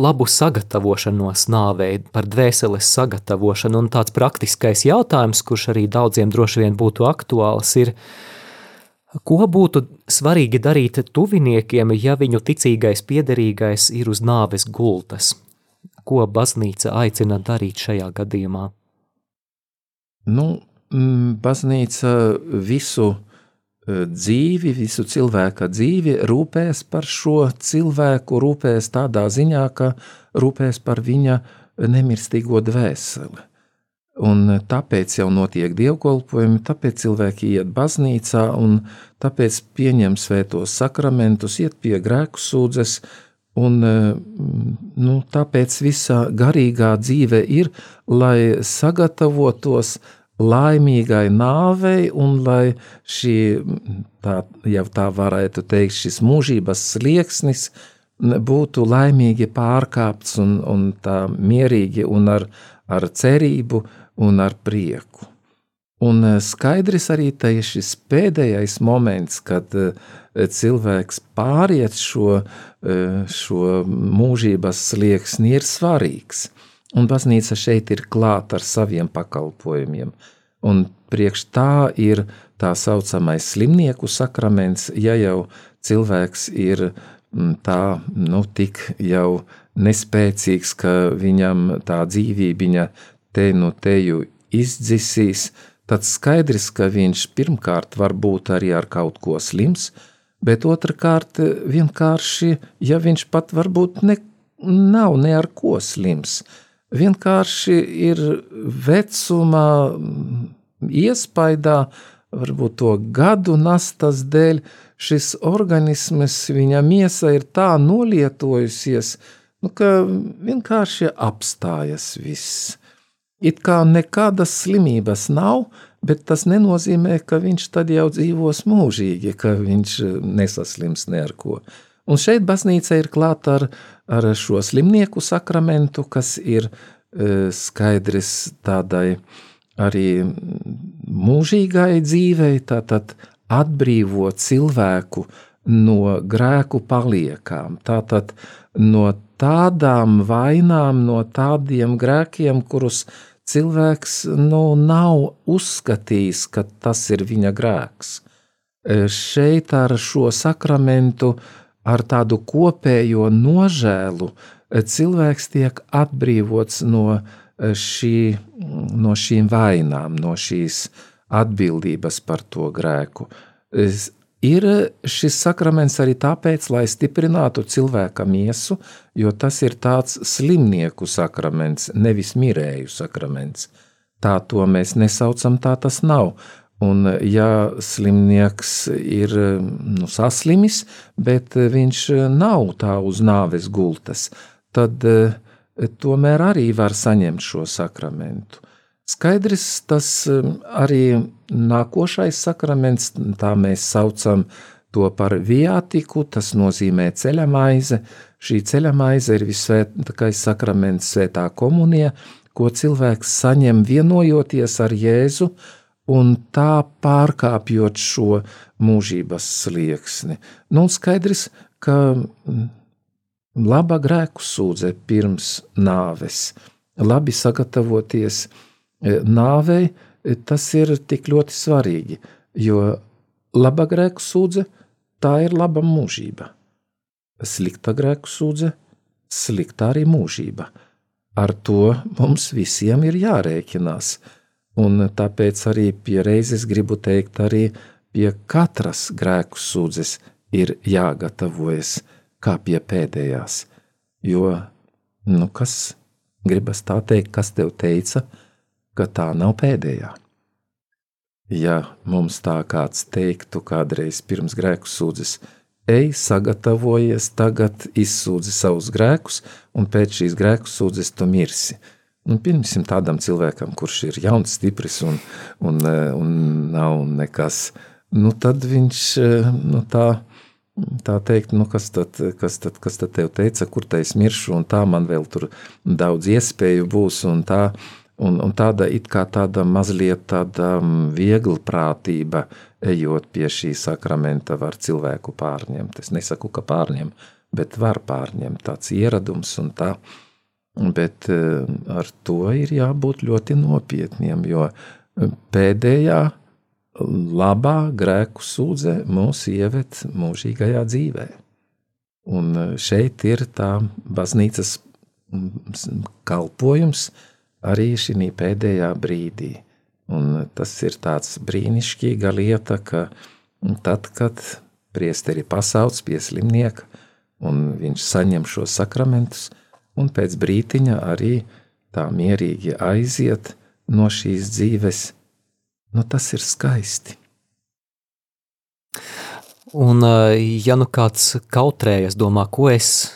labu sagatavošanos nāvei, par dvēseles sagatavošanu, un tāds praktiskais jautājums, kurš arī daudziem droši vien būtu aktuāls, ir, ko būtu svarīgi darīt tuviniekiem, ja viņu ticīgais piederīgais ir uz nāves gultas? Ko baznīca aicina darīt šajā gadījumā? Nu, mm, baznīca visu e, dzīvi, visu cilvēka dzīvi rūpēs par šo cilvēku, rūpēs tādā ziņā, ka rūpēs par viņa nemirstīgo dvēseli. Un tāpēc jau notiek dievkalpojumi, tāpēc cilvēki iet baznīcā un tāpēc pieņem svētos sakramentus, iet pie grēku sūdzes, Un, eh, nu, tāpēc visa garīgā dzīve ir, lai sagatavotos laimīgai nāvei, un lai šī, tā, ja tā varētu teikt, šis mūžības slieksnis būtu laimīgi pārkāpts un, un tā mierīgi un ar, ar cerību un ar prieku. Un eh, skaidrs arī šis pēdējais moments, kad uh, cilvēks pāriet šo, e, šo mūžības slieksni, ir svarīgs. Un baznīca šeit ir klāta ar saviem pakalpojumiem. Un priekš tā ir tā saucamais slimnieku sakraments, ja jau cilvēks ir tā, nu, tik jau nespēcīgs, ka viņam tā dzīvība te no nu teju izdzisīs, tad skaidrs, ka viņš pirmkārt var būt arī ar kaut ko slims, bet otrkārt, vienkārši, ja viņš pat varbūt ne, nav ne ar ko slims, vienkārši ir vecumā, iespaidā, varbūt to gadu nastas dēļ, šis organisms, viņa miesa ir tā nolietojusies, nu, ka vienkārši apstājas viss. It kā nekādas slimības nav, bet tas nenozīmē, ka viņš tad jau dzīvos mūžīgi, ka viņš eh, nesaslims ne ar ko. Un šeit baznīca ir klāta ar, ar šo slimnieku sakramentu, kas ir e, skaidrs tādai arī mūžīgai dzīvei, tātad atbrīvo cilvēku no grēku paliekām, tātad no tādām vainām, no tādiem grēkiem, kurus cilvēks nu, nav uzskatījis, ka tas ir viņa grēks. E, šeit ar šo sakramentu, ar tādu kopējo nožēlu, e, cilvēks tiek atbrīvots no, e, šī, no šīm vainām, no šīs atbildības par to grēku. Ir šis sakraments arī tāpēc, lai stiprinātu cilvēka miesu, jo tas ir tāds slimnieku sakraments, nevis mirēju sakraments. Tā to mēs nesaucam, tā tas nav. Un, ja slimnieks ir nu, saslimis, bet viņš nav tā uz nāves gultas, tad eh, tomēr arī var saņemt šo sakramentu. Skaidrs, tas um, arī nākošais sakraments, tā mēs saucam to par viātiku, tas nozīmē ceļamaize. Šī ceļamaize ir visvētākais sakraments svētā komunija, ko cilvēks saņem vienojoties ar Jēzu un tā pārkāpjot šo mūžības slieksni. Nu, skaidrs, ka mm, laba grēku sūdze pirms nāves, labi sagatavoties, E, nāvei, tas ir tik ļoti svarīgi, jo laba grēku sūdze tā ir laba mūžība. Slikta grēku sūdze, slikta arī mūžība. Ar to mums visiem ir jārēķinās. Un tāpēc arī pie reizes gribu teikt, arī pie katras grēku sūdzes ir jāgatavojas kā pie pēdējās. Jo, nu kas, gribas tā teikt, kas tev teica, ka tā nav pēdējā. ja mums tā kāds teiktu kādreiz pirms grēku sūdzes, ej, sagatavojies, tagad izsūdzi savus grēkus, un pēc šīs grēku sūdzes tu mirsi. Nu, pirmsim tādam cilvēkam, kurš ir jauns, stiprs un, un, un nav nekas, nu tad viņš nu, tā, tā teikt, nu kas tad, kas, tad, kas tad tev teica, kur te es miršu, un tā man vēl tur daudz iespēju būs, un tā, un, un tāda it kā tāda mazliet tāda viegla prātība, ejot pie šī sakramenta, var cilvēku pārņemt. Es nesaku, ka pārņem, bet var pārņemt tāds ieradums un tā, bet eh, ar to ir jābūt ļoti nopietniem, jo eh, pēdējā labā grēku sūdze mūs ieved mūžīgajā dzīvē. Un šeit ir tā baznīcas mm, kalpojums arī šī pēdējā brīdī. Un tas ir tāds brīnišķīga lieta, ka tad, kad priesteri pasauc pie slimnieka un viņš saņem šo sakramentus, un pēc brītiņa arī tā mierīgi aiziet no šīs dzīves, nu tas ir skaisti. Un ja nu kāds kautrējas domā, ko es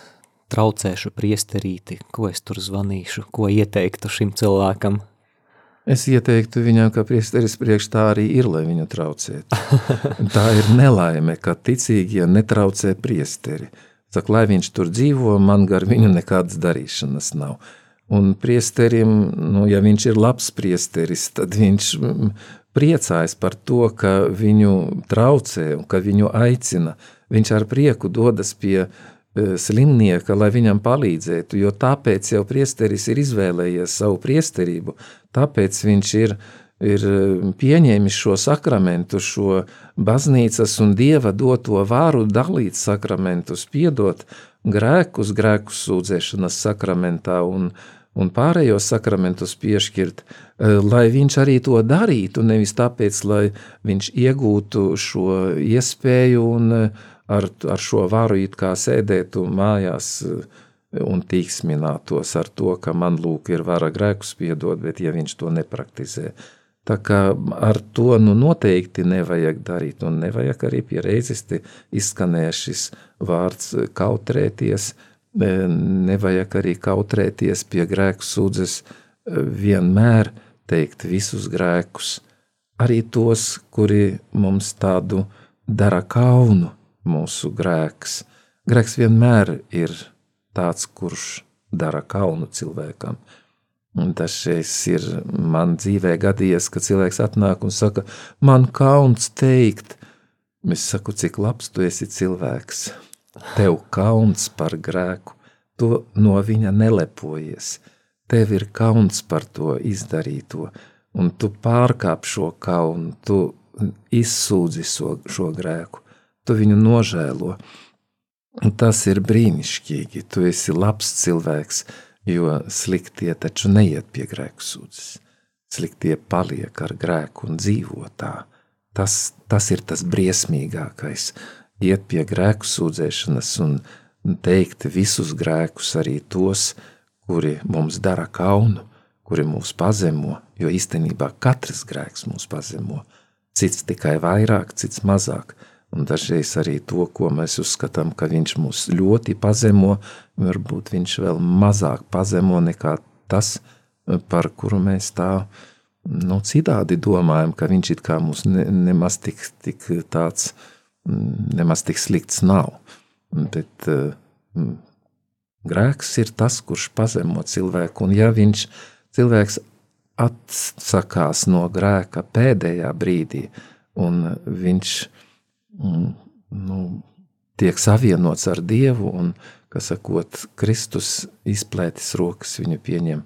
traucēšu priesterīti, ko es tur zvanīšu, ko ieteiktu šim cilvēkam – Es ieteiktu viņam, ka priesteris priekš tā arī ir, lai viņu traucētu. Tā ir nelaime, ka ticīgie netraucē priesteri. Saka, lai viņš tur dzīvo, man gar viņu nekādas darīšanas nav. Un priesterim, nu, ja viņš ir labs priesteris, tad viņš mm, priecājas par to, ka viņu traucē un ka viņu aicina. Viņš ar prieku dodas pie slimnieka, lai viņam palīdzētu, jo tāpēc jau priesteris ir izvēlējies savu priesterību, tāpēc viņš ir, ir e, pieņēmis šo sakramentu, šo baznīcas un dieva doto vāru dalīt sakramentus, piedot grēkus, grēkus sūdzēšanas sakramentā un, un pārējos sakramentus piešķirt, e, lai viņš arī to darītu, nevis tāpēc, lai viņš iegūtu šo iespēju un ar, ar šo varu it kā sēdētu mājās eh, un tīksminātos ar to, ka man lūk ir vara grēkus piedot, bet ja viņš to nepraktizē. Tā kā ar to nu noteikti nevajag darīt, un nevajag arī pie reizes izskanēja šis vārds kautrēties, eh, nevajag arī kautrēties pie grēku sūdzes vienmēr teikt visus grēkus, arī tos, kuri mums tādu dara kaunu, mūsu grēks. Grēks vienmēr ir tāds, kurš dara kaunu cilvēkam. Un tas ir man dzīvē gadījies, ka cilvēks atnāk un saka, man kauns teikt, es saku, cik labs tu esi cilvēks. Tev kauns par grēku, tu no viņa nelepojies. Tev ir kauns par to izdarīto, un tu pārkāp šo kaunu, tu izsūdzi šo, šo grēku tu viņu nožēlo. Un tas ir brīnišķīgi. Tu esi labs cilvēks, jo sliktie taču neiet pie grēku sūdzes. Sliktie paliek ar grēku un dzīvo tā. Tas, tas ir tas briesmīgākais. Iet pie grēku sūdzēšanas un teikt visus grēkus, arī tos, kuri mums dara kaunu, kuri mūs pazemo, jo īstenībā katrs grēks mūs pazemo. Cits tikai vairāk, cits mazāk – un dažreiz arī to, ko mēs uzskatām, ka viņš mūs ļoti pazemo, varbūt viņš vēl mazāk pazemo nekā tas, par kuru mēs tā nu, citādi domājam, ka viņš it kā mums ne, nemaz tik, tik tāds, nemaz tik slikts nav. Bet mm, grēks ir tas, kurš pazemo cilvēku, un ja viņš cilvēks atsakās no grēka pēdējā brīdī, un viņš nu, tiek savienots ar Dievu, un, kas sakot, Kristus izplētis rokas viņu pieņem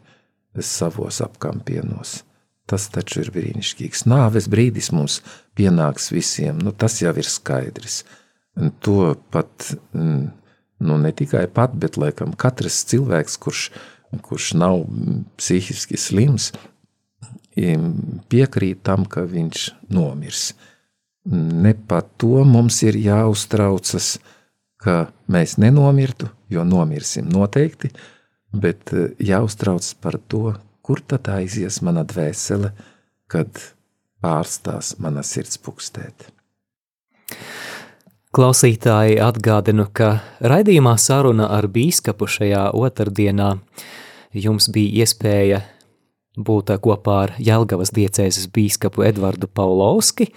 savos apkampienos. Tas taču ir brīnišķīgs. Nāves brīdis mums pienāks visiem, nu, tas jau ir skaidrs. Un to pat, nu, ne tikai pat, bet laikam katrs cilvēks, kurš, kurš nav psihiski slims, piekrīt tam, ka viņš nomirs ne par to mums ir jāuztraucas, ka mēs nenomirtu, jo nomirsim noteikti, bet eh, jāuztraucas par to, kur tad aizies mana dvēsele, kad pārstās mana sirds pukstēt. Klausītāji atgādinu, ka raidījumā saruna ar bīskapu šajā otrdienā jums bija iespēja būt kopā ar Jelgavas diecēzes bīskapu Edvardu Paulovski.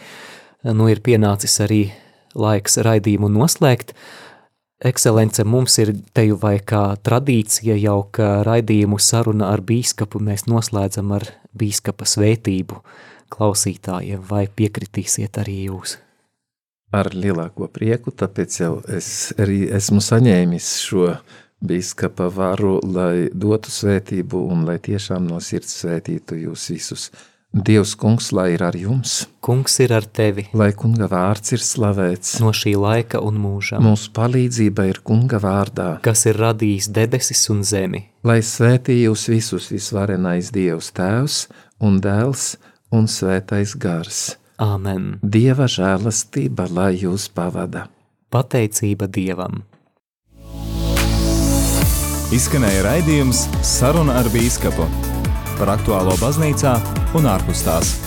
Nu ir pienācis arī laiks raidījumu noslēgt. Ekscelence mums ir teju vai kā tradīcija jau, ka raidījumu saruna ar bīskapu mēs noslēdzam ar bīskapa svētību klausītājiem, vai piekritīsiet arī jūs? Ar lielāko prieku, tāpēc jau es arī esmu saņēmis šo bīskapa varu, lai dotu svētību un lai tiešām no sirds svētītu jūs visus. Dievs, kungs, lai ir ar jums. Kungs ir ar tevi. Lai kunga vārds ir slavēts. No šī laika un mūža. Mūsu palīdzība ir kunga vārdā. Kas ir radījis debesis un zemi. Lai svētī jūs visus visvarenais Dievs tēvs un dēls un svētais gars. Āmen. Dieva žēlastība, lai jūs pavada. Pateicība Dievam. Izskanēja raidījums Saruna ar Bīskapu par aktuālo baznīcā un ārpus tās.